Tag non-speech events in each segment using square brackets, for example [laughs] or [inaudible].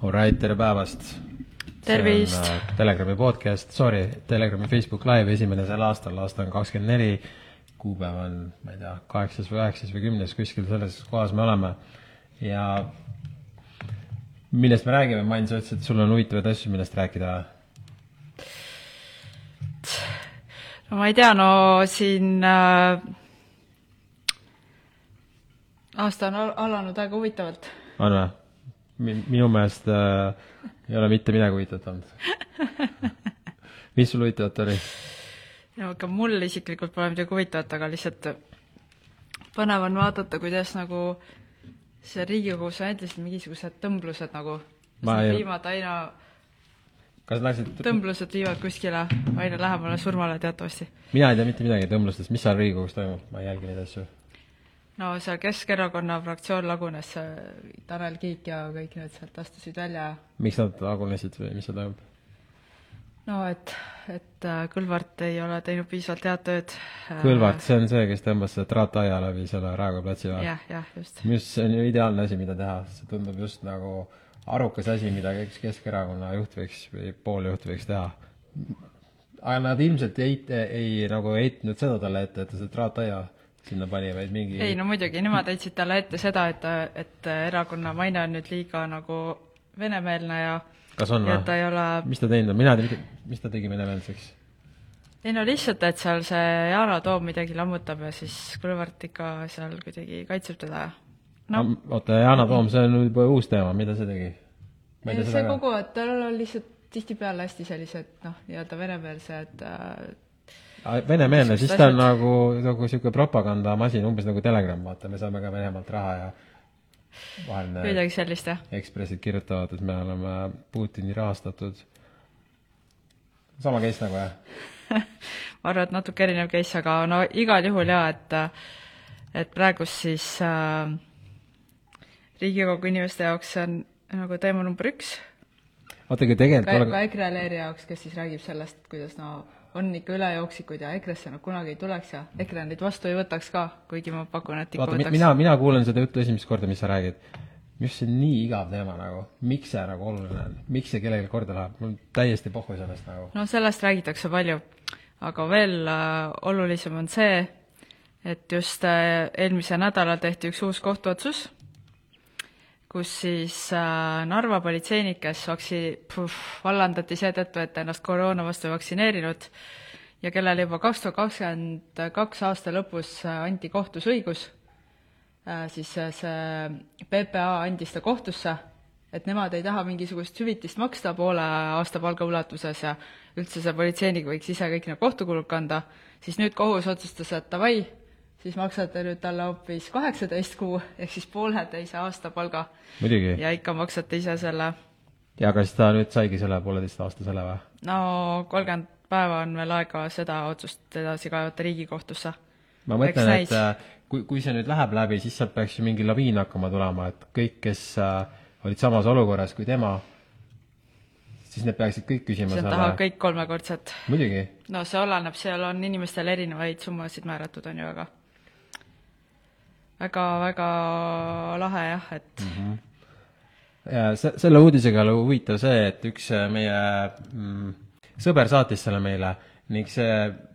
Alright, tere päevast! tervist! äh, Telegrami podcast, sorry, Telegrami Facebook Live esimene sel aastal, aasta on kakskümmend neli, kuupäev on, ma ei tea, kaheksas või üheksas või kümnes, kuskil selles kohas me oleme. ja millest me räägime, Main, sa ütlesid, et sul on huvitavaid asju, millest rääkida. no ma ei tea, no siin äh, aasta on al alanud väga huvitavalt. on või? Minu meelest äh, ei ole mitte midagi huvitavat olnud. [laughs] mis sul huvitavat oli? no aga mul isiklikult pole midagi huvitavat, aga lihtsalt põnev on vaadata, kuidas nagu see Riigikogus on endiselt mingisugused tõmblused nagu, ei- viivad aina, kas läksid? tõmblused viivad kuskile aina lähemale surmale teatavasti. mina ei tea mitte midagi tõmblustest, mis seal Riigikogus toimub, ma ei jälgi neid asju. No seal Keskerakonna fraktsioon lagunes, Tanel Kiik ja kõik need sealt astusid välja ja miks nad lagunesid või mis seal toimub? no et, et äh, Kõlvart ei ole teinud piisavalt head tööd. Kõlvart, see on see, kes tõmbas selle traataia läbi selle Raekoja platsi või? jah, jah, just. see on ju ideaalne asi, mida teha, see tundub just nagu arukas asi, mida üks Keskerakonna juht võiks või pooljuht võiks teha. aga nad ilmselt ei, ei nagu heitnud seda talle ette, et ta selle traataia sinna pani, vaid mingi ei no muidugi, nemad heitsid talle ette seda, et, et erakonna maine on nüüd liiga nagu venemeelne ja kas on või? ole, mis ta teinud on, mina ei tea, mis ta tegi venemeelseks? ei no lihtsalt, et seal see Yana Toom midagi lammutab ja siis Kõlvart ikka seal kuidagi kaitseb teda no. oota, Yana Toom, see on juba uus teema, mida see tegi? ei tea see kogu aeg, tal on lihtsalt tihtipeale hästi sellised noh, nii-öelda venemeelsed äh, venemeelne, siis ta on nagu, nagu niisugune propagandamasin, umbes nagu Telegram, vaata, me saame ka Venemaalt raha ja vahel midagi sellist jah. Ekspressid kirjutavad, et me oleme Putini rahastatud. sama case nagu jah? [laughs] ma arvan, et natuke erinev case, aga no igal juhul jaa, et et praegust siis äh, Riigikogu inimeste jaoks see on nagu teema number üks, vaata, aga tegelikult ka, ka EKRE Leeri jaoks, kes siis räägib sellest, kuidas no on ikka ülejooksikud ja EKRE-sse nad kunagi ei tuleks ja EKRE neid vastu ei võtaks ka, kuigi ma pakun, et ikka vaata, võtaks. mina, mina kuulen seda juttu esimest korda, mis sa räägid. arust see on nii igav teema nagu, miks see nagu oluline on, miks see kellelegi korda läheb, mul täiesti pohhu sellest nagu. no sellest räägitakse palju, aga veel äh, olulisem on see, et just äh, eelmisel nädalal tehti üks uus kohtuotsus, kus siis äh, Narva politseinik, kes vaksi-, vallandati seetõttu, et ta ennast koroona vastu ei vaktsineerinud ja kellele juba kaks tuhat kakskümmend kaks aasta lõpus äh, anti kohtus õigus, siis äh, see PPA andis ta kohtusse, et nemad ei taha mingisugust hüvitist maksta poole aastapalga ulatuses ja üldse see politseinik võiks ise kõik need kohtukulud kanda, siis nüüd kohus otsustas, et davai, siis maksate nüüd talle hoopis kaheksateist kuu ehk siis pooleteise aastapalga ja ikka maksate ise selle, ja kas ta nüüd saigi selle pooleteistaastasele või? no kolmkümmend päeva on veel aega seda otsust edasi kaevata Riigikohtusse. ma mõtlen, et äh, kui, kui see nüüd läheb läbi, siis sealt peaks ju mingi laviin hakkama tulema, et kõik, kes äh, olid samas olukorras kui tema, siis need peaksid kõik küsima sealt tahavad kõik kolmekordset. muidugi, no see oleneb, seal on inimestel erinevaid summasid määratud, on ju, aga väga, väga lahe jah, et mm. ja se-, selle uudisega oli huvitav see, et üks äh, meie mm, sõber saatis selle meile ning see,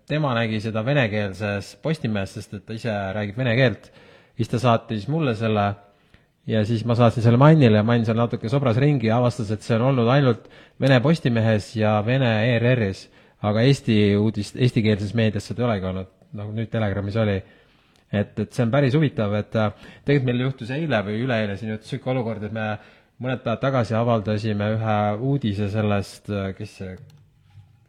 tema nägi seda venekeelses Postimehes, sest et ta ise räägib vene keelt, siis ta saatis mulle selle ja siis ma saatsin selle Mannile ja Mann seal natuke sobras ringi ja avastas, et see on olnud ainult Vene Postimehes ja Vene ERR-is, aga Eesti uudist, eestikeelses meedias seda ei olegi olnud, nagu nüüd Telegramis oli et, et see on päris huvitav, et äh, tegelikult meil juhtus eile või üleeile siin juhtus niisugune olukord, et me mõned päevad tagasi avaldasime ühe uudise sellest, kes see,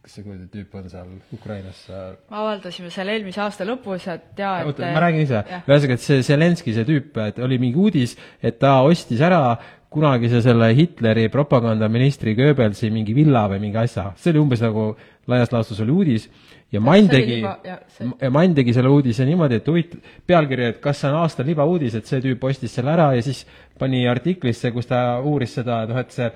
kes see kuradi tüüp on seal Ukrainas äh, avaldasime selle eelmise aasta lõpus, et jaa, et oota, ma räägin ise. ühesõnaga, et see Zelenski, see tüüp, et oli mingi uudis, et ta ostis ära kunagise selle Hitleri propagandaministri Goebbelsi mingi villa või mingi asja, see oli umbes nagu laias laastus oli uudis ja Mann tegi Mann tegi selle uudise niimoodi, et huvit-, pealkiri, et kas see on aasta libauudis, et see tüüp ostis selle ära ja siis pani artiklisse, kus ta uuris seda, noh et see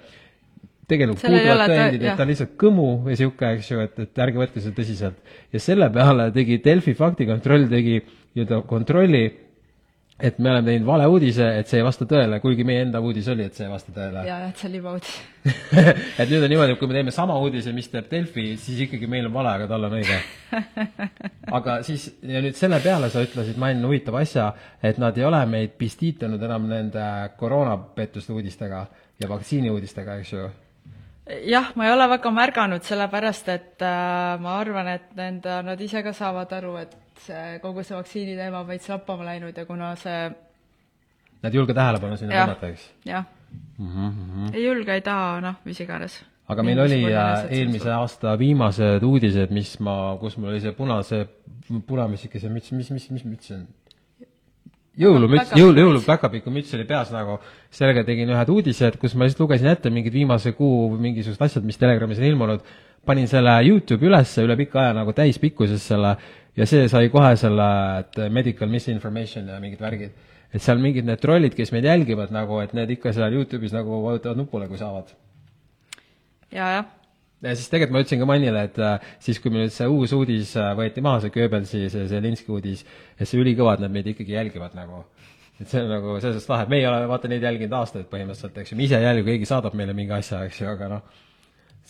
tegelikult puuduvad tõendid, et ta on lihtsalt kõmu või sihuke, eks ju, et, et ärge võtke seda tõsiselt. ja selle peale tegi Delfi faktikontroll tegi nii-öelda kontrolli, et me oleme teinud valeuudise, et see ei vasta tõele, kuigi meie enda uudis oli, et see ei vasta tõele ja, et see on libauudis. [laughs] et nüüd on niimoodi, et kui me teeme sama uudise, mis teeb Delfi, siis ikkagi meil on vale, aga tal on õige. [laughs] aga siis, ja nüüd selle peale sa ütlesid, Main, huvitava asja, et nad ei ole meid pistiitanud enam nende koroonapettuste uudistega ja vaktsiini uudistega, eks ju. jah, ma ei ole väga märganud, sellepärast et äh, ma arvan, et nende, nad ise ka saavad aru, et kogu see vaktsiini teema on veits lappama läinud ja kuna see Nad ei julge tähelepanu sinna tõmmata, eks jah mm. -hmm. ei julge, ei taha, noh, mis iganes. aga meil oli äh, eelmise aasta viimased uudised, mis ma, kus mul oli see punase, punamütsikese müts, mis, mis, mis müts see on? jõulumüts, jõul, jõulu, päkapiku müts oli peas nagu, sellega tegin ühed uudised, kus ma lihtsalt lugesin ette mingid viimase kuu mingisugused asjad, mis Telegramis on ilmunud, panin selle Youtube'i ülesse üle pika aja nagu täispikkuses selle ja see sai kohe selle, et medical misinformation ja mingid värgid. et seal mingid need trollid, kes meid jälgivad nagu, et need ikka seal Youtube'is nagu vajutavad nupule, kui saavad ja, jah, ja siis tegelikult ma ütlesin ka Mannile, et äh, siis, kui meil nüüd see uus uudis äh, võeti maha, see Goebbelsi, see Zelinski uudis, et see ülikõva, et nad meid ikkagi jälgivad nagu. et see on nagu selles suhtes lahe, et meie oleme vaata neid jälginud aastaid põhimõtteliselt, eks ju, me ise ei jälgi, keegi saadab meile mingi asja, eks ju, aga noh,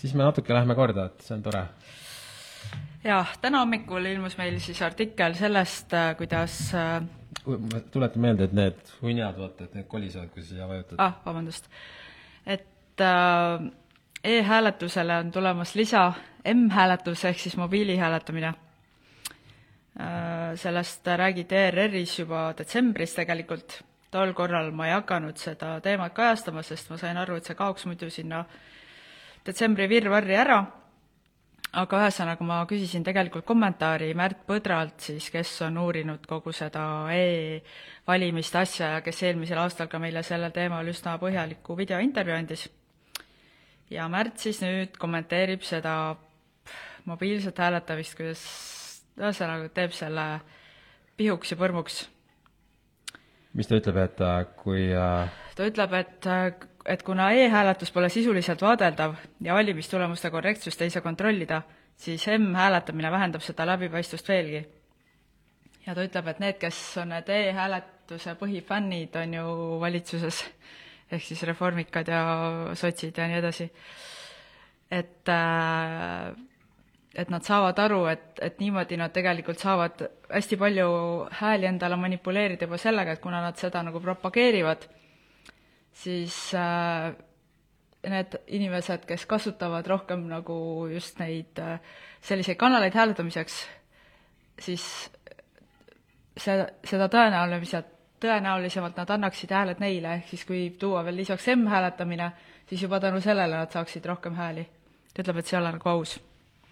siis me natuke lähme korda, et see on tore. Ja täna hommikul ilmus meil siis artikkel sellest, kuidas äh, ma tuletan meelde, et need hunniad, vaata, et need kolisevad, kui sa siia vajutad. ah, vabandust, et äh, e-hääletusele on tulemas lisa M-hääletus ehk siis mobiilihääletamine äh,. sellest räägiti ERR-is juba detsembris tegelikult, tol korral ma ei hakanud seda teemat kajastama, sest ma sain aru, et see kaoks muidu sinna detsembri virvarri ära aga ühesõnaga ma küsisin tegelikult kommentaari Märt Põdralt siis, kes on uurinud kogu seda e-valimiste asja ja kes eelmisel aastal ka meile sellel teemal üsna põhjaliku videointervjuu andis. ja Märt siis nüüd kommenteerib seda mobiilset hääletamist, kuidas ühesõnaga teeb selle pihuks ja põrmuks. mis ta ütleb, et äh, kui äh, ta ütleb, et, et kuna e-hääletus pole sisuliselt vaadeldav ja valimistulemuste korrektsust ei saa kontrollida, siis M-hääletamine vähendab seda läbipaistvust veelgi. ja ta ütleb, et need, kes on need e-hääletuse põhifännid, on ju valitsuses, ehk siis reformikad ja sotsid ja nii edasi, et äh, et nad saavad aru, et, et niimoodi nad tegelikult saavad hästi palju hääli endale manipuleerida juba sellega, et kuna nad seda nagu propageerivad, siis äh, need inimesed, kes kasutavad rohkem nagu just neid äh, selliseid kanaleid hääletamiseks, siis see, seda tõenäoliselt, tõenäolisemalt nad annaksid hääled neile, ehk siis kui tuua veel lisaks M-hääletamine, siis juba tänu sellele nad saaksid rohkem hääli. ta ütleb, et see ei ole nagu aus.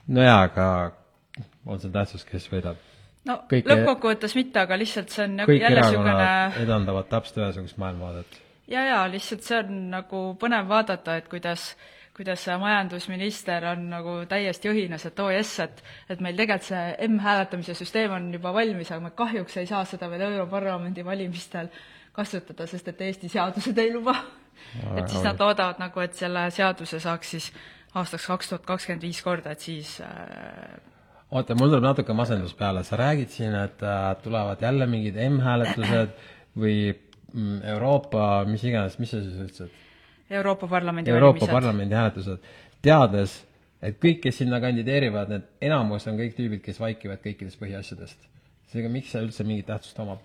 no jaa, aga on seal tähtsus, kes võidab? no lõppkokkuvõttes mitte, aga lihtsalt see on nagu kõik jälle niisugune edendavad täpselt ühesugust maailmavaadet. Ja, ja lihtsalt see on nagu põnev vaadata, et kuidas, kuidas see majandusminister on nagu täiesti õhinas, et oo jess, et et meil tegelikult see M-hääletamise süsteem on juba valmis, aga me kahjuks ei saa seda veel Europarlamendi valimistel kasutada, sest et Eesti seadused ei luba. et siis nad loodavad nagu, et selle seaduse saaks siis aastaks kaks tuhat kakskümmend viis korda, et siis äh, oota, mul tuleb natuke masendus peale, sa räägid siin, et äh, tulevad jälle mingid M-hääletused või Euroopa, mis iganes, mis sa siis ütlesid? Euroopa Parlamendi Euroopa valimised. Parlamendi hääletused, teades, et kõik, kes sinna kandideerivad, need enamus on kõik tüübid, kes vaikivad kõikidest põhiasjadest. seega miks see üldse mingit tähtsust omab?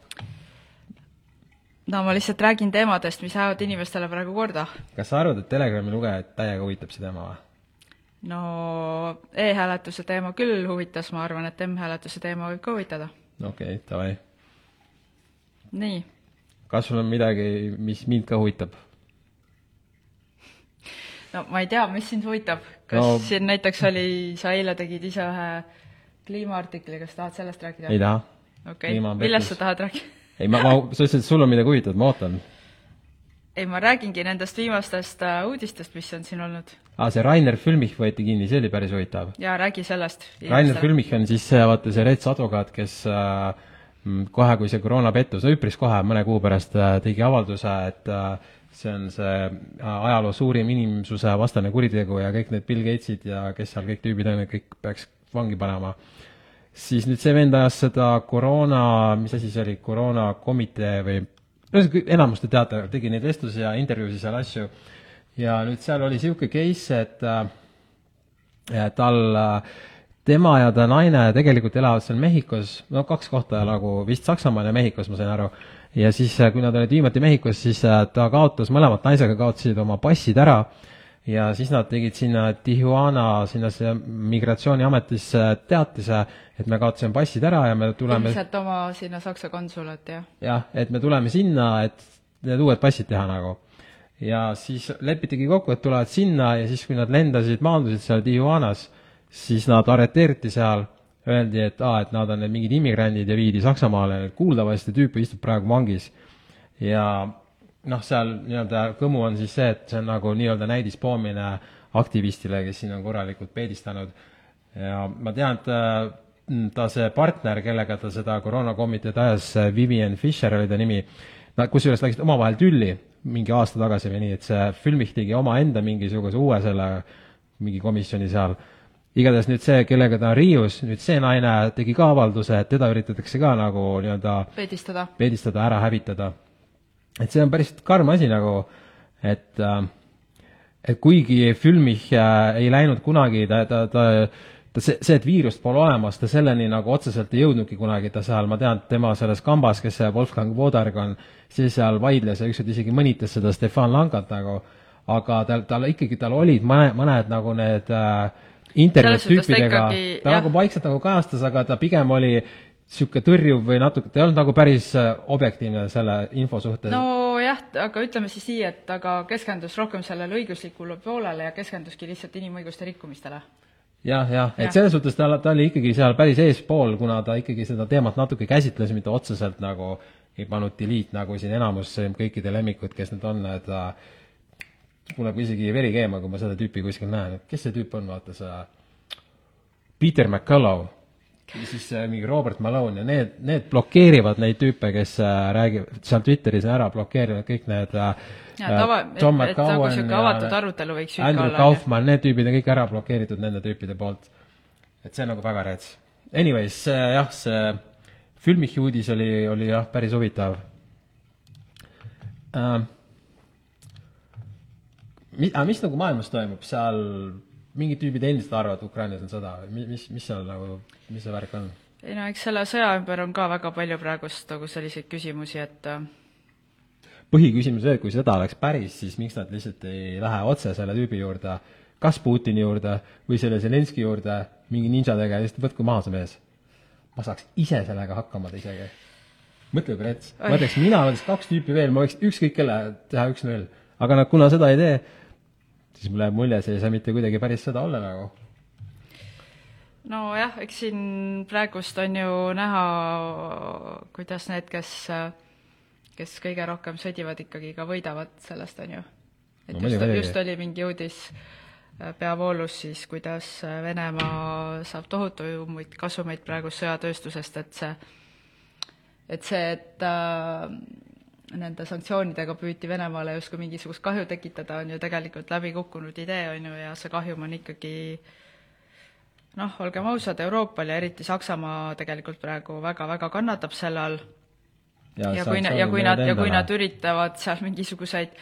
no ma lihtsalt räägin teemadest, mis ajavad inimestele praegu korda. kas sa arvad, et Telegrami lugejaid täiega huvitab see teema või? no e-hääletuse teema küll huvitas, ma arvan, et M-hääletuse teema võib ka huvitada. okei okay,, davai. nii, kas sul on midagi, mis mind ka huvitab? no ma ei tea, mis sind huvitab, kas No- siin näiteks oli, sa eile tegid ise ühe kliimaartikli, kas tahad sellest rääkida? ei taha. okei okay., millest sa tahad rääkida? ei, ma, ma, [laughs] sa ütlesid, et sul on midagi huvitavat, ma ootan. ei, ma räägingi nendest viimastest äh, uudistest, mis on siin olnud. aa, see Rainer Fülmich võeti kinni, see oli päris huvitav. ja räägi sellest. Rainer Fülmich on siis see, vaata see Rets advokaat, kes äh, kohe, kui see koroonapettus, üpris kohe, mõne kuu pärast äh, tegi avalduse, et äh, see on see äh, ajaloo suurim inimsusevastane kuritegu ja kõik need Bill Gatesid ja kes seal kõik tüübid on, kõik peaks vangi panema. siis nüüd see vend ajas seda koroona, mis asi see oli, koroonakomitee või ühesõnaga, enamus te teate, tegi neid vestlusi ja intervjuusid seal asju, ja nüüd seal oli niisugune case, et äh, tal äh, tema ja ta naine tegelikult elavad seal Mehhikos, no kaks kohta nagu vist Saksamaal ja Mehhikos, ma sain aru. ja siis, kui nad olid viimati Mehhikos, siis ta kaotas, mõlemad naisega kaotasid oma passid ära ja siis nad tegid sinna Tijuana, sinna see migratsiooniametisse teatise, et me kaotasime passid ära ja me tuleme ilmselt oma sinna Saksa konsulat, jah? jah, et me tuleme sinna, et need uued passid teha nagu. ja siis lepitigi kokku, et tulevad sinna ja siis, kui nad lendasid, maandusid seal Tijuanas, siis nad arreteeriti seal, öeldi, et aa, et nad on need mingid immigrandid ja viidi Saksamaale, kuuldavasti tüüp istub praegu vangis. ja noh, seal nii-öelda kõmu on siis see, et see on nagu nii-öelda näidispoomine aktivistile, kes siin on korralikult peedistanud. ja ma tean, et äh, ta see partner, kellega ta seda koroonakomiteed ajas, Vivian Fischer oli ta nimi, nad kusjuures läksid omavahel tülli mingi aasta tagasi või nii, et see Filmich tegi omaenda mingisuguse uue selle mingi komisjoni seal. Igatahes nüüd see, kellega ta on Riius, nüüd see naine tegi ka avalduse, et teda üritatakse ka nagu nii-öelda peedistada. peedistada, ära hävitada et see on päris karm asi nagu, et äh, et kuigi Filmich äh, ei läinud kunagi, ta, ta, ta ta see, see, et viirust pole olemas, ta selleni nagu otseselt ei jõudnudki kunagi, ta seal, ma tean, tema selles kambas, kes see Wolfgang Wodarg on, siis seal vaidles ja ükskord isegi mõnitas seda Stefan Langat nagu, aga tal, tal ikkagi, tal olid mõne, mõned nagu need äh, internet-tüüpidega, ta jah. nagu vaikselt nagu kajastas, aga ta pigem oli niisugune tõrjuv või natuke, ta ei olnud nagu päris äh, objektiivne selle info suhtes? nojah, aga ütleme siis nii, et aga keskendus rohkem sellele õiguslikule poolele ja keskenduski lihtsalt inimõiguste rikkumistele jah, jah, et selles suhtes ta, ta oli ikkagi seal päris eespool, kuna ta ikkagi seda teemat natuke käsitles, mitte otseselt nagu ei pannud delete, nagu siin enamus kõikide lemmikud, kes need on, et mul läheb isegi veri keema, kui ma seda tüüpi kuskil näen, et kes see tüüp on, vaata see Peter McCullough ja siis äh, mingi Robert Malone ja need, need blokeerivad neid tüüpe, kes äh, räägivad seal Twitteris ära, blokeerivad kõik need äh, ja tava, et, et nagu niisugune avatud arutelu võiks Andrew. Kaufmann, need tüübid on kõik ära blokeeritud nende tüüpide poolt. et see on nagu väga rets. Anyways, jah, see Filmichi uudis oli, oli jah, päris huvitav uh,. Mi-, aga mis nagu maailmas toimub, seal mingid tüübid endiselt arvavad, Ukrainas on sõda või mis, mis seal nagu, mis see värk on? ei no eks selle sõja ümber on ka väga palju praegust nagu selliseid küsimusi, et äh, põhiküsimus see, et kui sõda oleks päris, siis miks nad lihtsalt ei lähe otse selle tüübi juurde, kas Putini juurde või selle Zelenski juurde mingi ninjadega ja lihtsalt võtku maha see mees. ma saaks ise sellega hakkama isegi. mõtle, kui rets. ma ütleks, mina võtaks kaks tüüpi veel, ma võiks ükskõik kelle teha üks-null. aga nad, kuna seda ei tee, siis mul jääb mulje, see ei saa mitte kuidagi päris sõda olla nagu. nojah, eks siin praegust on ju näha, kuidas need, kes, kes kõige rohkem sõdivad, ikkagi ka võidavad sellest, on ju. et no, just, just oli mingi uudis äh, peavoolus siis, kuidas Venemaa saab tohutuid kasumeid praegu sõjatööstusest, et see, et see, et äh, nende sanktsioonidega püüti Venemaale justkui mingisugust kahju tekitada, on ju tegelikult läbi kukkunud idee, on ju, ja see kahjum on ikkagi noh, olgem ausad, Euroopal ja eriti Saksamaa tegelikult praegu väga-väga kannatab selle all. ja, ja kui, ja kui nad, ja kui nad üritavad seal mingisuguseid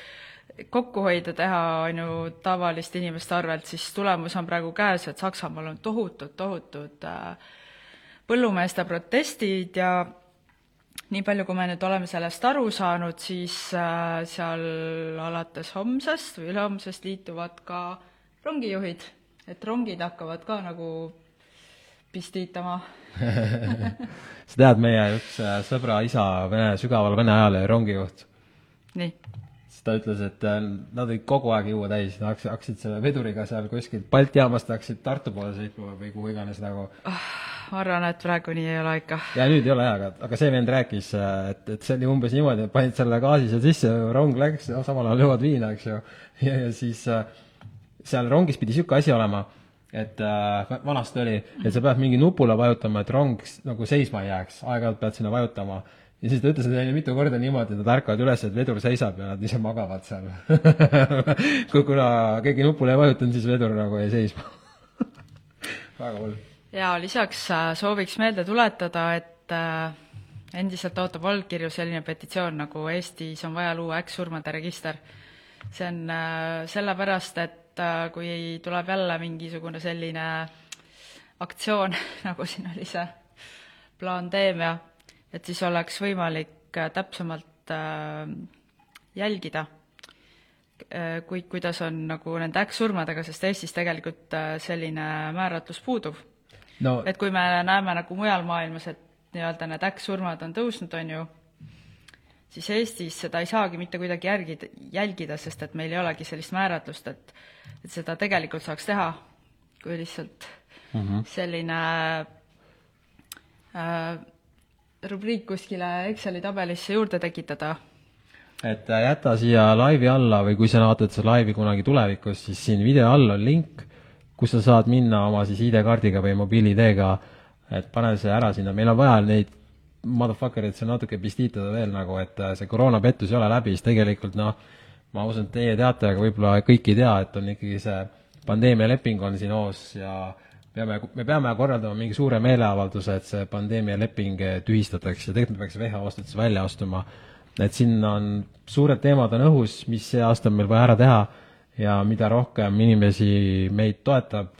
kokkuhoide teha, on ju, tavaliste inimeste arvelt, siis tulemus on praegu käes, et Saksamaal on tohutud, tohutud äh, põllumeeste protestid ja nii palju, kui me nüüd oleme sellest aru saanud, siis äh, seal alates homsest või ülehomsest liituvad ka rongijuhid, et rongid hakkavad ka nagu pistiitama [laughs] sa tead, meie üks äh, sõbra isa, vene, sügaval vene ajalehe rongijuht. nii? siis ta ütles, et äh, nad olid kogu aeg juua täis, nad hakkasid, hakkasid selle veduriga seal kuskilt Balti jaamast hakkasid Tartu poole sõitma või kuhu iganes nagu oh arvan, et praegu nii ei ole ikka. ja nüüd ei ole jaa, aga, aga see vend rääkis, et, et see oli umbes niimoodi, et panid selle gaasi seal sisse, rong läks, samal ajal joovad viina, eks ju, [laughs] ja, ja siis äh, seal rongis pidi niisugune asi olema, et äh, vanasti oli, et sa pead mingi nupule vajutama, et rong nagu seisma ei jääks, aeg-ajalt pead sinna vajutama. Ja siis ta ütles neile mitu korda niimoodi, et nad ärkavad üles, et vedur seisab ja nad ise magavad seal. [laughs] Kuna keegi nupule ei vajutanud, siis vedur nagu jäi seisma. [laughs] Väga hull ja lisaks äh, sooviks meelde tuletada, et äh, endiselt ootab allkirju selline petitsioon, nagu Eestis on vaja luua äkksurmade register. see on äh, sellepärast, et kui tuleb jälle mingisugune selline aktsioon, [laughs] nagu siin oli see plaandeemia, et siis oleks võimalik täpsemalt jälgida, kui, kuidas on nagu nende äkksurmadega, sest Eestis tegelikult selline määratlus puudub no.. et kui me näeme nagu mujal maailmas, et nii-öelda need äkksurmad on tõusnud, on ju, siis Eestis seda ei saagi mitte kuidagi järgida, jälgida, sest et meil ei olegi sellist määratlust, et et seda tegelikult saaks teha, kui lihtsalt mm -hmm. selline äh, rubriik kuskile Exceli tabelisse juurde tekitada. et jäta siia laivi alla või kui sa vaatad seda laivi kunagi tulevikus, siis siin video all on link, kus sa saad minna oma siis ID-kaardiga või mobiil-ID-ga et pane see ära sinna, meil on vaja neid motherfuckerid seal natuke pistitada veel nagu, et äh, see koroonapettus ei ole läbi, siis tegelikult noh, ma usun, et teie teate, aga võib-olla kõik ei tea, et on ikkagi see pandeemialeping on siin hoos ja peame, me peame korraldama mingi suure meeleavalduse, et see pandeemialeping tühistatakse ja tegelikult me peaks WHO-st üldse välja astuma. et siin on, suured teemad on õhus, mis see aasta on meil vaja ära teha ja mida rohkem inimesi meid toetab,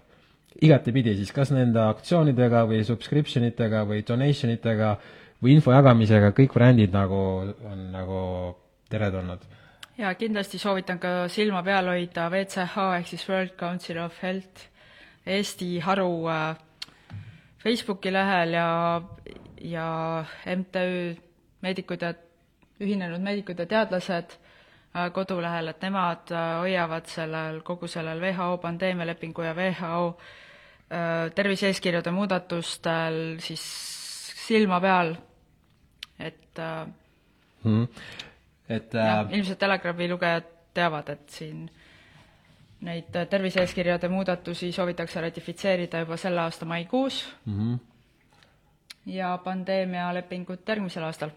igatepidi siis kas nende aktsioonidega või subscription itega või donation itega või info jagamisega, kõik brändid nagu on nagu teretulnud. ja kindlasti soovitan ka silma peal hoida WCH ehk siis World Council of Health Eesti haru äh, Facebooki lehel ja, ja MTÜ Meedikud ja Ühinenud Meedikud ja Teadlased kodulehel, et nemad äh, hoiavad sellel, kogu sellel WHO pandeemialepingu ja WHO Äh, tervise-eeskirjade muudatustel siis silma peal, et mm. et jah, ilmselt Telegrami lugejad teavad, et siin neid tervise-eeskirjade muudatusi soovitakse ratifitseerida juba selle aasta maikuus mm -hmm. ja pandeemialepingut järgmisel aastal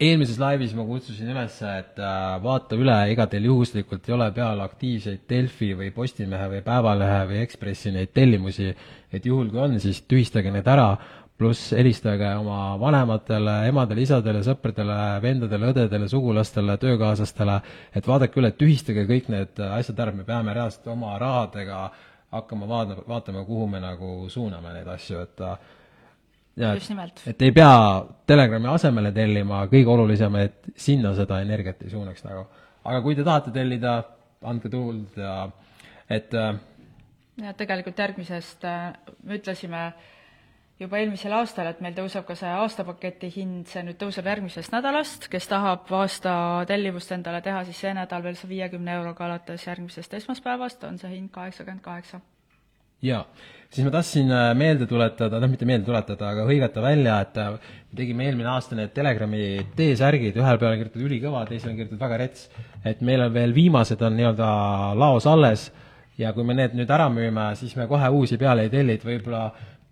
eelmises laivis ma kutsusin üles, et äh, vaata üle, ega teil juhuslikult ei ole peal aktiivseid Delfi või Postimehe või Päevalehe või Ekspressi neid tellimusi, et juhul kui on, siis tühistage need ära, pluss helistage oma vanematele, emadele, isadele, sõpradele, vendadele, õdedele, sugulastele, töökaaslastele, et vaadake üle, tühistage kõik need asjad ära, me peame reaalselt oma rahadega hakkama vaatama, vaatama, kuhu me nagu suuname neid asju, et just nimelt. et ei pea Telegrami asemele tellima, kõige olulisem, et sinna seda energiat ei suunaks nagu. aga kui te tahate tellida, andke tuld ja et äh, ja tegelikult järgmisest äh, me ütlesime juba eelmisel aastal, et meil tõuseb ka see aastapaketi hind, see nüüd tõuseb järgmisest nädalast, kes tahab aasta tellimust endale teha, siis see nädal veel saab viiekümne euroga alates järgmisest esmaspäevast on see hind kaheksakümmend kaheksa jaa, siis ma tahtsin äh, meelde tuletada, noh, mitte meelde tuletada, aga hõigata välja, et äh, me tegime eelmine aasta need Telegrami T-särgid, ühel peal on kirjutatud ülikõva, teisel on kirjutatud väga rets, et meil on veel viimased on nii-öelda laos alles ja kui me need nüüd ära müüme, siis me kohe uusi peale ei telli, et võib-olla,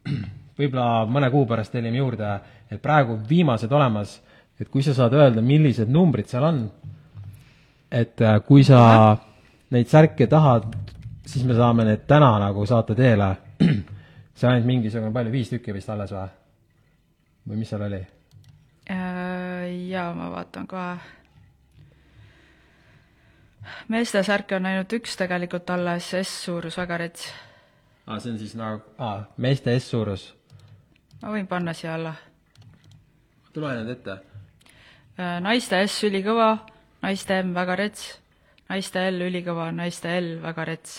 [clears throat] võib-olla mõne kuu pärast tellime juurde, et praegu viimased olemas, et kui sa saad öelda, millised numbrid seal on, et äh, kui sa neid särke tahad siis me saame need täna nagu saata teele. on ainult mingisugune, palju, viis tükki vist alles või? või mis seal oli? Äh, jaa, ma vaatan kohe. meeste särke on ainult üks tegelikult alles, S-suurus, väga rets. aa, see on siis nagu, aa, meeste S-suurus? ma võin panna siia alla. tule need ette. Äh, naiste S ülikõva, naiste M väga rets, naiste L ülikõva, naiste L väga rets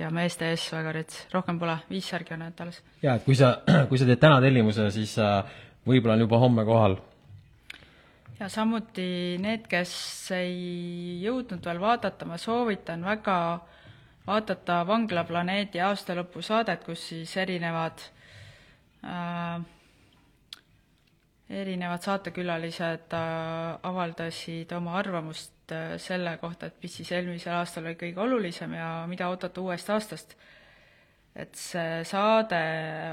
ja meeste ees väga rets, rohkem pole, viis särgi on ainult alles. jaa, et kui sa, [clears throat] kui sa teed täna tellimuse, siis äh, võib-olla on juba homme kohal. ja samuti need, kes ei jõudnud veel vaadata, ma soovitan väga vaadata Vanglaplaneedi aastalõpusaadet, kus siis erinevad äh, erinevad saatekülalised äh, avaldasid oma arvamust äh, selle kohta, et mis siis eelmisel aastal oli kõige olulisem ja mida oodata uuest aastast. et see saade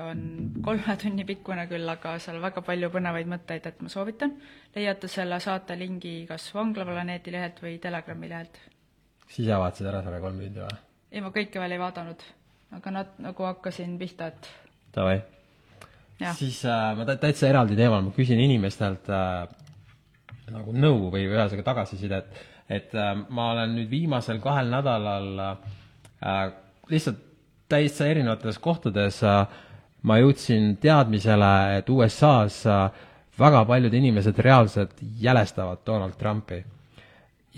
on kolme tunni pikkune küll, aga seal väga palju põnevaid mõtteid, et ma soovitan. leiate selle saate lingi kas Vanglaplaneedi lehelt või Telegrami lehelt. siis ise vaatasid ära selle kolm tundi või? ei, ma kõike veel ei vaadanud, aga nad nagu hakkasin pihta, et davai. Siis äh, ma tä- täitsa eraldi teemal, ma küsin inimestelt äh, nagu nõu või ühesõnaga tagasisidet, et äh, ma olen nüüd viimasel kahel nädalal äh, lihtsalt täitsa erinevates kohtades äh, ma jõudsin teadmisele, et USA-s äh, väga paljud inimesed reaalselt jälestavad Donald Trumpi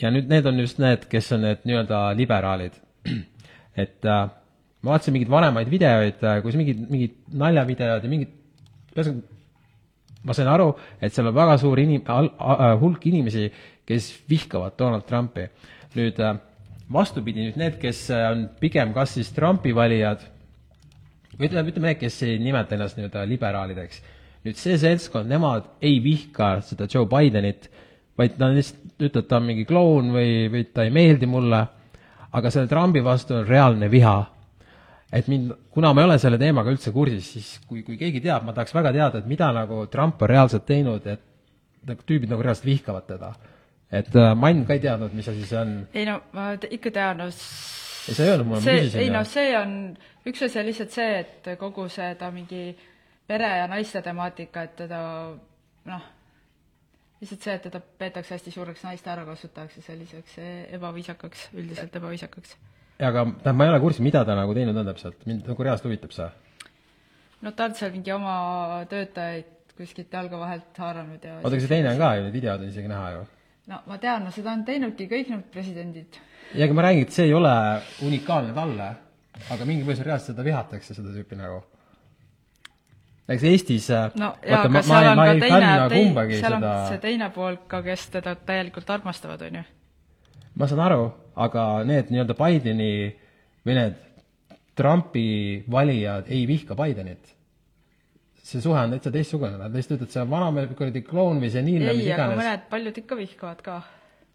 ja nüüd need on just need, kes on need nii-öelda liberaalid. [clears throat] et äh, ma vaatasin mingeid vanemaid videoid äh,, kus mingid, mingid naljavideod ja mingid, ühesõnaga ma sain aru, et seal on väga suur inim-, hulk inimesi, kes vihkavad Donald Trumpi. nüüd äh, vastupidi, nüüd need, kes äh, on pigem kas siis Trumpi valijad ütleme, ütleme need, kes ei nimeta ennast nii-öelda liberaalideks. nüüd see seltskond, nemad ei vihka seda Joe Bidenit, vaid nad lihtsalt ütlevad, ta on mingi kloun või, või ta ei meeldi mulle, aga selle Trumpi vastu on reaalne viha et mind, kuna ma ei ole selle teemaga üldse kursis, siis kui, kui keegi teab, ma tahaks väga teada, et mida nagu Trump on reaalselt teinud, et nagu tüübid nagu reaalselt vihkavad teda. et äh, Mann ka ei teadnud, mis asi see on. ei no ma ikka tean, no ei, sa ei öelnud mulle, ma see, küsisin ei no ju. see on, üks asi on lihtsalt see, et kogu seda mingi pere ja naiste temaatika, et teda noh, lihtsalt see, et teda peetakse hästi suureks naiste ärakasutajaks ja selliseks e- ebaviisakaks, üldiselt ebaviisakaks. Aga tähendab, ma ei ole kursis, mida ta nagu teinud on täpselt, mind nagu reaalselt huvitab see. no ta on seal mingi oma töötajaid kuskilt jalga vahelt haaranud ja oota, aga see teine on ka ju, need videod on isegi näha ju. no ma tean, no seda on teinudki kõik need presidendid. ja aga ma räägin, et see ei ole unikaalne talle, aga mingil põhjusel reaalselt seda vihatakse, seda tüüpi nagu. näiteks Eestis äh, no jaa, aga seal on ka ei teine fänna, kumbagi tei- seal on see teine pool ka, kes teda täielikult armastavad, on ju. ma saan aru, aga need nii-öelda Bideni või need Trumpi valijad ei vihka Bidenit. see suhe on täitsa teistsugune, nad lihtsalt ütlevad, see on vanamees, kuradi kloun või seniilne, mis ei, aga iganes. mõned, paljud ikka vihkavad ka.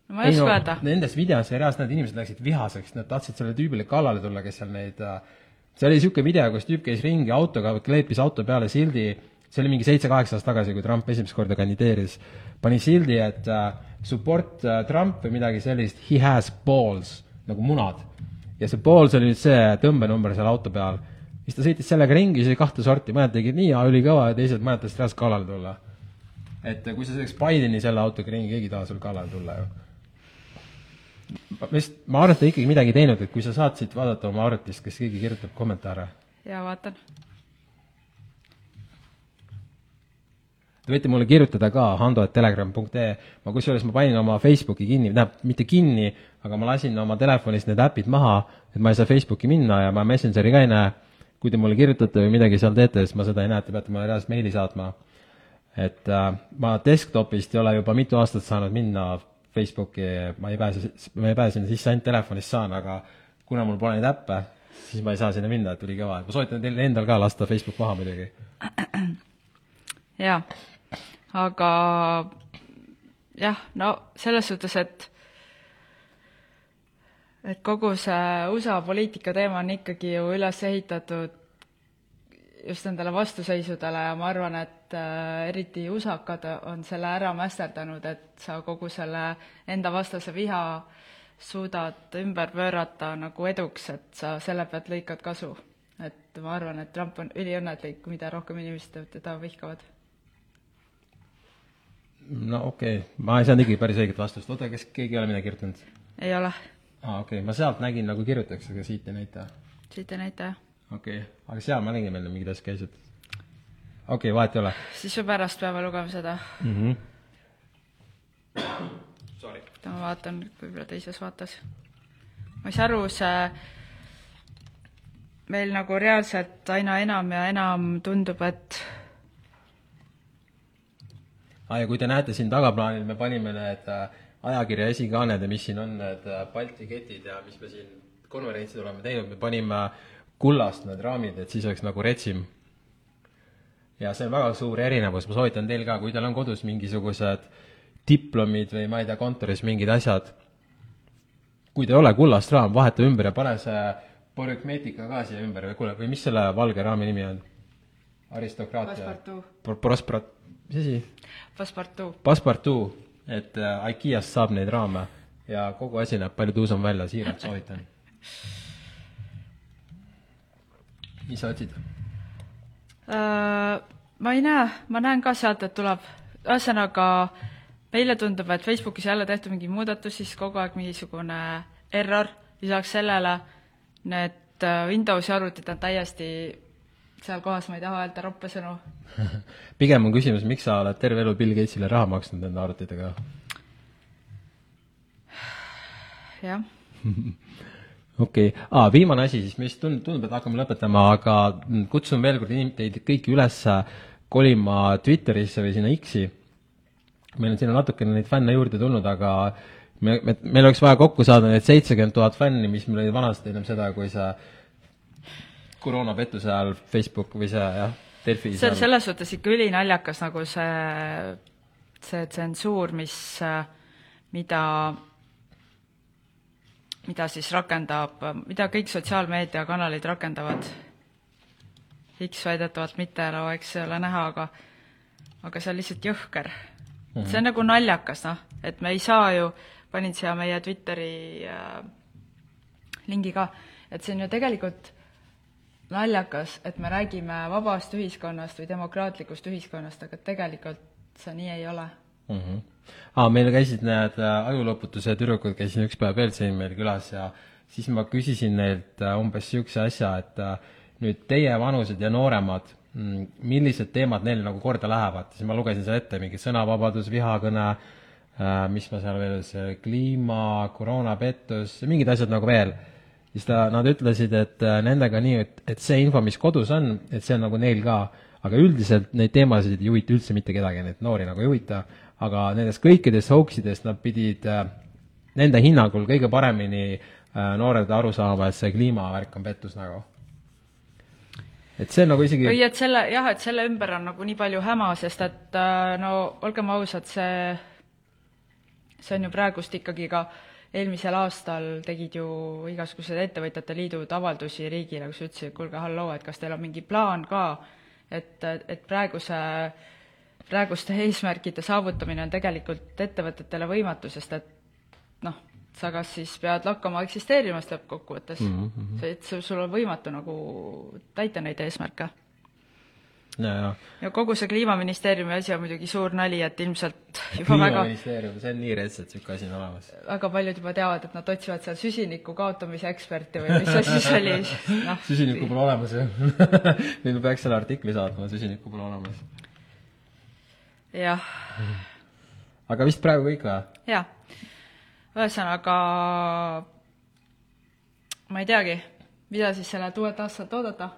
no ma ei oska öelda. Nendes videos reaalselt need inimesed läksid vihaseks, nad tahtsid sellele tüübile kallale tulla, kes seal neid äh, see oli niisugune video, kus tüüp käis ringi autoga, kleepis auto peale sildi, see oli mingi seitse-kaheksa aastat tagasi, kui Trump esimest korda kandideeris, pani sildi, et uh, support uh, Trump või midagi sellist, he has balls, nagu munad. ja see balls oli nüüd see tõmbenumber seal auto peal. siis ta sõitis sellega ringi, siis oli kahte sorti, mõned tegid nii, ülikõva ja teised, mõned tahtsid reaalselt kallale tulla. et kui sa sõidaks Bideni selle autoga ringi, keegi ei taha sul kallale tulla ju ma vist, ma arvan, et ta ikkagi midagi teinud, et kui sa saad siit vaadata oma arvutist, kas keegi kirjutab kommentaare. ja vaatan. Te võite mulle kirjutada ka hando.telegram.ee, ma kusjuures ma panin oma Facebooki kinni, tähendab, mitte kinni, aga ma lasin oma telefonist need äpid maha, et ma ei saa Facebooki minna ja ma Messengeri ka ei näe. kui te mulle kirjutate või midagi seal teete, siis ma seda ei näe, te peate mulle reaalselt meili saatma. et äh, ma desktopist ei ole juba mitu aastat saanud minna Facebooki, ma ei pääse, ma ei pääse sinna sisse, ainult telefonist saan, aga kuna mul pole neid äppe, siis ma ei saa sinna minna, et ülikõva, ma soovitan teil endal ka lasta Facebook maha muidugi. jaa, aga jah, no selles suhtes, et et kogu see USA poliitika teema on ikkagi ju üles ehitatud just nendele vastuseisudele ja ma arvan, et äh, eriti usakad on selle ära mästerdanud, et sa kogu selle enda vastase viha suudad ümber pöörata nagu eduks, et sa selle pealt lõikad kasu. et ma arvan, et Trump on üliõnnelik, mida rohkem inimesed teda vihkavad. No okei okay., ma ei saanud ikkagi päris õiget vastust, oota, kas keegi ei ole midagi kirjutanud? ei ole, aa, okei okay., ma sealt nägin nagu kirjutatakse, aga siit ei näita. siit ei näita jah. okei okay., aga seal ma nägin veel mingid asjad käisid. okei okay,, vahet ei ole siis me pärast peame lugema seda, mm. -hmm. ma vaatan võib-olla teises vaates. ma ei saa aru, see meil nagu reaalselt aina enam ja enam tundub, et ah,. ja kui te näete siin tagaplaanil, me panime need äh, ajakirja esikaaned ja mis siin on, need äh, Balti ketid ja mis me siin konverentsil oleme teinud, me panime kullast need raamid, et siis oleks nagu retsim. ja see on väga suur erinevus, ma soovitan teil ka, kui teil on kodus mingisugused diplomid või ma ei tea, kontoris mingid asjad, kui ta ei ole kullast raam, vaheta ümber ja pane see borükmeetika ka siia ümber või kuule, või mis selle valge raami nimi on? aristokraatia Passepartout.. Prospera-, mis asi? Passepartout, Passepartout, et äh, IKEA-st saab neid raame ja kogu asi näeb palju tuusam välja, siiralt soovitan. mis sa otsid? Äh, ma ei näe, ma näen ka sealt, et tuleb, ühesõnaga meile tundub, et Facebookis jälle tehtud mingi muudatus, siis kogu aeg mingisugune error, lisaks sellele need äh, Windowsi arvutid on täiesti seal kohas, ma ei taha öelda roppe sõnu. [laughs] pigem on küsimus, miks sa oled terve elu Bill Gatesile raha maksnud enda arvutitega? jah [laughs] okei okay. ah,, viimane asi siis, mis tund-, tundub, et hakkame lõpetama, aga kutsun veel kord inim-, teid kõiki üles kolima Twitterisse või sinna X-i. meil on sinna natukene neid fänne juurde tulnud, aga me, me, meil oleks vaja kokku saada need seitsekümmend tuhat fänni, mis meil olid vanasti ennem seda, kui see koroonapettuse ajal Facebook või see jah, Delfi see on selles suhtes ikka ülinaljakas nagu see, see tsensuur, mis, mida mida siis rakendab, mida kõik sotsiaalmeediakanalid rakendavad. X väidetavalt mitte, no eks ei ole näha, aga aga see on lihtsalt jõhker mm. -hmm. see on nagu naljakas, noh, et me ei saa ju, panin siia meie Twitteri äh, lingi ka, et see on ju tegelikult naljakas, et me räägime vabast ühiskonnast või demokraatlikust ühiskonnast, aga tegelikult see nii ei ole mm. -hmm aa, meil käisid need äh, ajuloputuse tüdrukud, käisin üks päev veel siin meil külas ja siis ma küsisin neilt äh, umbes niisuguse asja, et äh, nüüd teie vanused ja nooremad, mm, millised teemad neil nagu korda lähevad, siis ma lugesin seal ette mingi sõnavabadus, vihakõne, mis ma seal veel, see kliima, koroonapettus, mingid asjad nagu veel. Siis ta, nad ütlesid, et nendega nii, et, et see info, mis kodus on, et see on nagu neil ka, aga üldiselt neid teemasid ei huvita üldse mitte kedagi, neid noori nagu ei huvita, aga nendest kõikidest hoaxidest nad pidid äh, nende hinnangul kõige paremini äh, noored aru saama, et see kliimavärk on pettus nagu. et see on nagu isegi või et selle, jah, et selle ümber on nagu nii palju häma, sest et äh, no olgem ausad, see, see on ju praegust ikkagi ka eelmisel aastal tegid ju igasugused ettevõtjate liidud avaldusi riigile, kus ütlesid, et kuulge, halloo, et kas teil on mingi plaan ka, et, et praeguse praeguste eesmärkide saavutamine on tegelikult ettevõtetele võimatu, sest et noh, sa kas siis pead lakkama eksisteerimast lõppkokkuvõttes mm, -hmm. see, et sul on võimatu nagu täita neid eesmärke. Ja, ja. kogu see Kliimaministeeriumi asi on muidugi suur nali, et ilmselt [laughs] juba väga kliimaministeerium, see on nii rets, et niisugune asi on olemas. väga paljud juba teavad, et nad otsivad seal süsiniku kaotamise eksperti või mis see siis oli, [laughs] noh. süsinikku pole olemas ju [laughs] nüüd ma peaks selle artikli saatma, süsinikku pole olemas jah. aga vist praegu kõik või? jah. ühesõnaga ma ei teagi, mida siis sellelt uuelt aastalt oodata?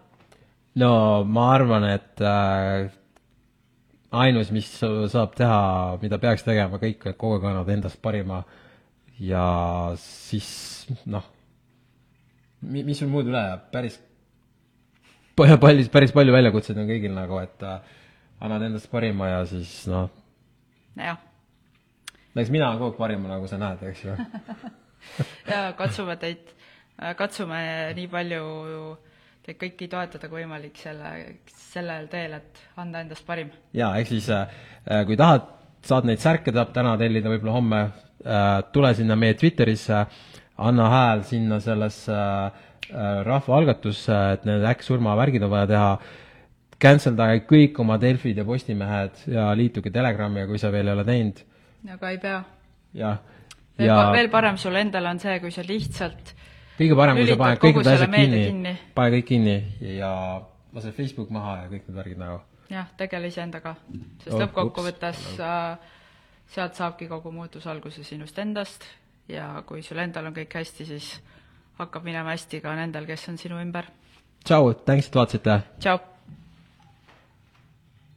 No ma arvan, et äh, ainus, mis saab teha, mida peaks tegema kõik, et kogu aeg annavad endast parima ja siis noh, mis sul muud üle jääb, päris [laughs] palju, päris palju väljakutseid on kõigil nagu, et äh, annad endast parima ja siis noh. jah. eks mina olen kogu aeg parim, nagu sa näed, eks ju [laughs] ja katsume teid, katsume nii palju teid kõiki toetada kui võimalik selle, sellel teel, et anda endast parim. jaa, ehk siis äh, kui tahad, saad neid särke, tahab täna tellida, võib-olla homme äh,, tule sinna meie Twitterisse, anna hääl sinna sellesse äh, rahvaalgatusse, et need äkksurmavärgid on vaja teha cancel dage kõik oma Delfid ja Postimehed ja liituge Telegramiga, kui sa veel ei ole teinud. aga ei pea. jah. veel ja... Parem sul endal on see, kui sa lihtsalt kõige parem, kui sa paned kõik need asjad kinni, kinni., pane kõik kinni ja lase Facebook maha ja kõik need värgid nagu. jah, tegele iseendaga, sest oh, lõppkokkuvõttes äh, sealt saabki kogu muutus alguse sinust endast ja kui sul endal on kõik hästi, siis hakkab minema hästi ka nendel, kes on sinu ümber. tšau, thanks, et vaatasite! tšau!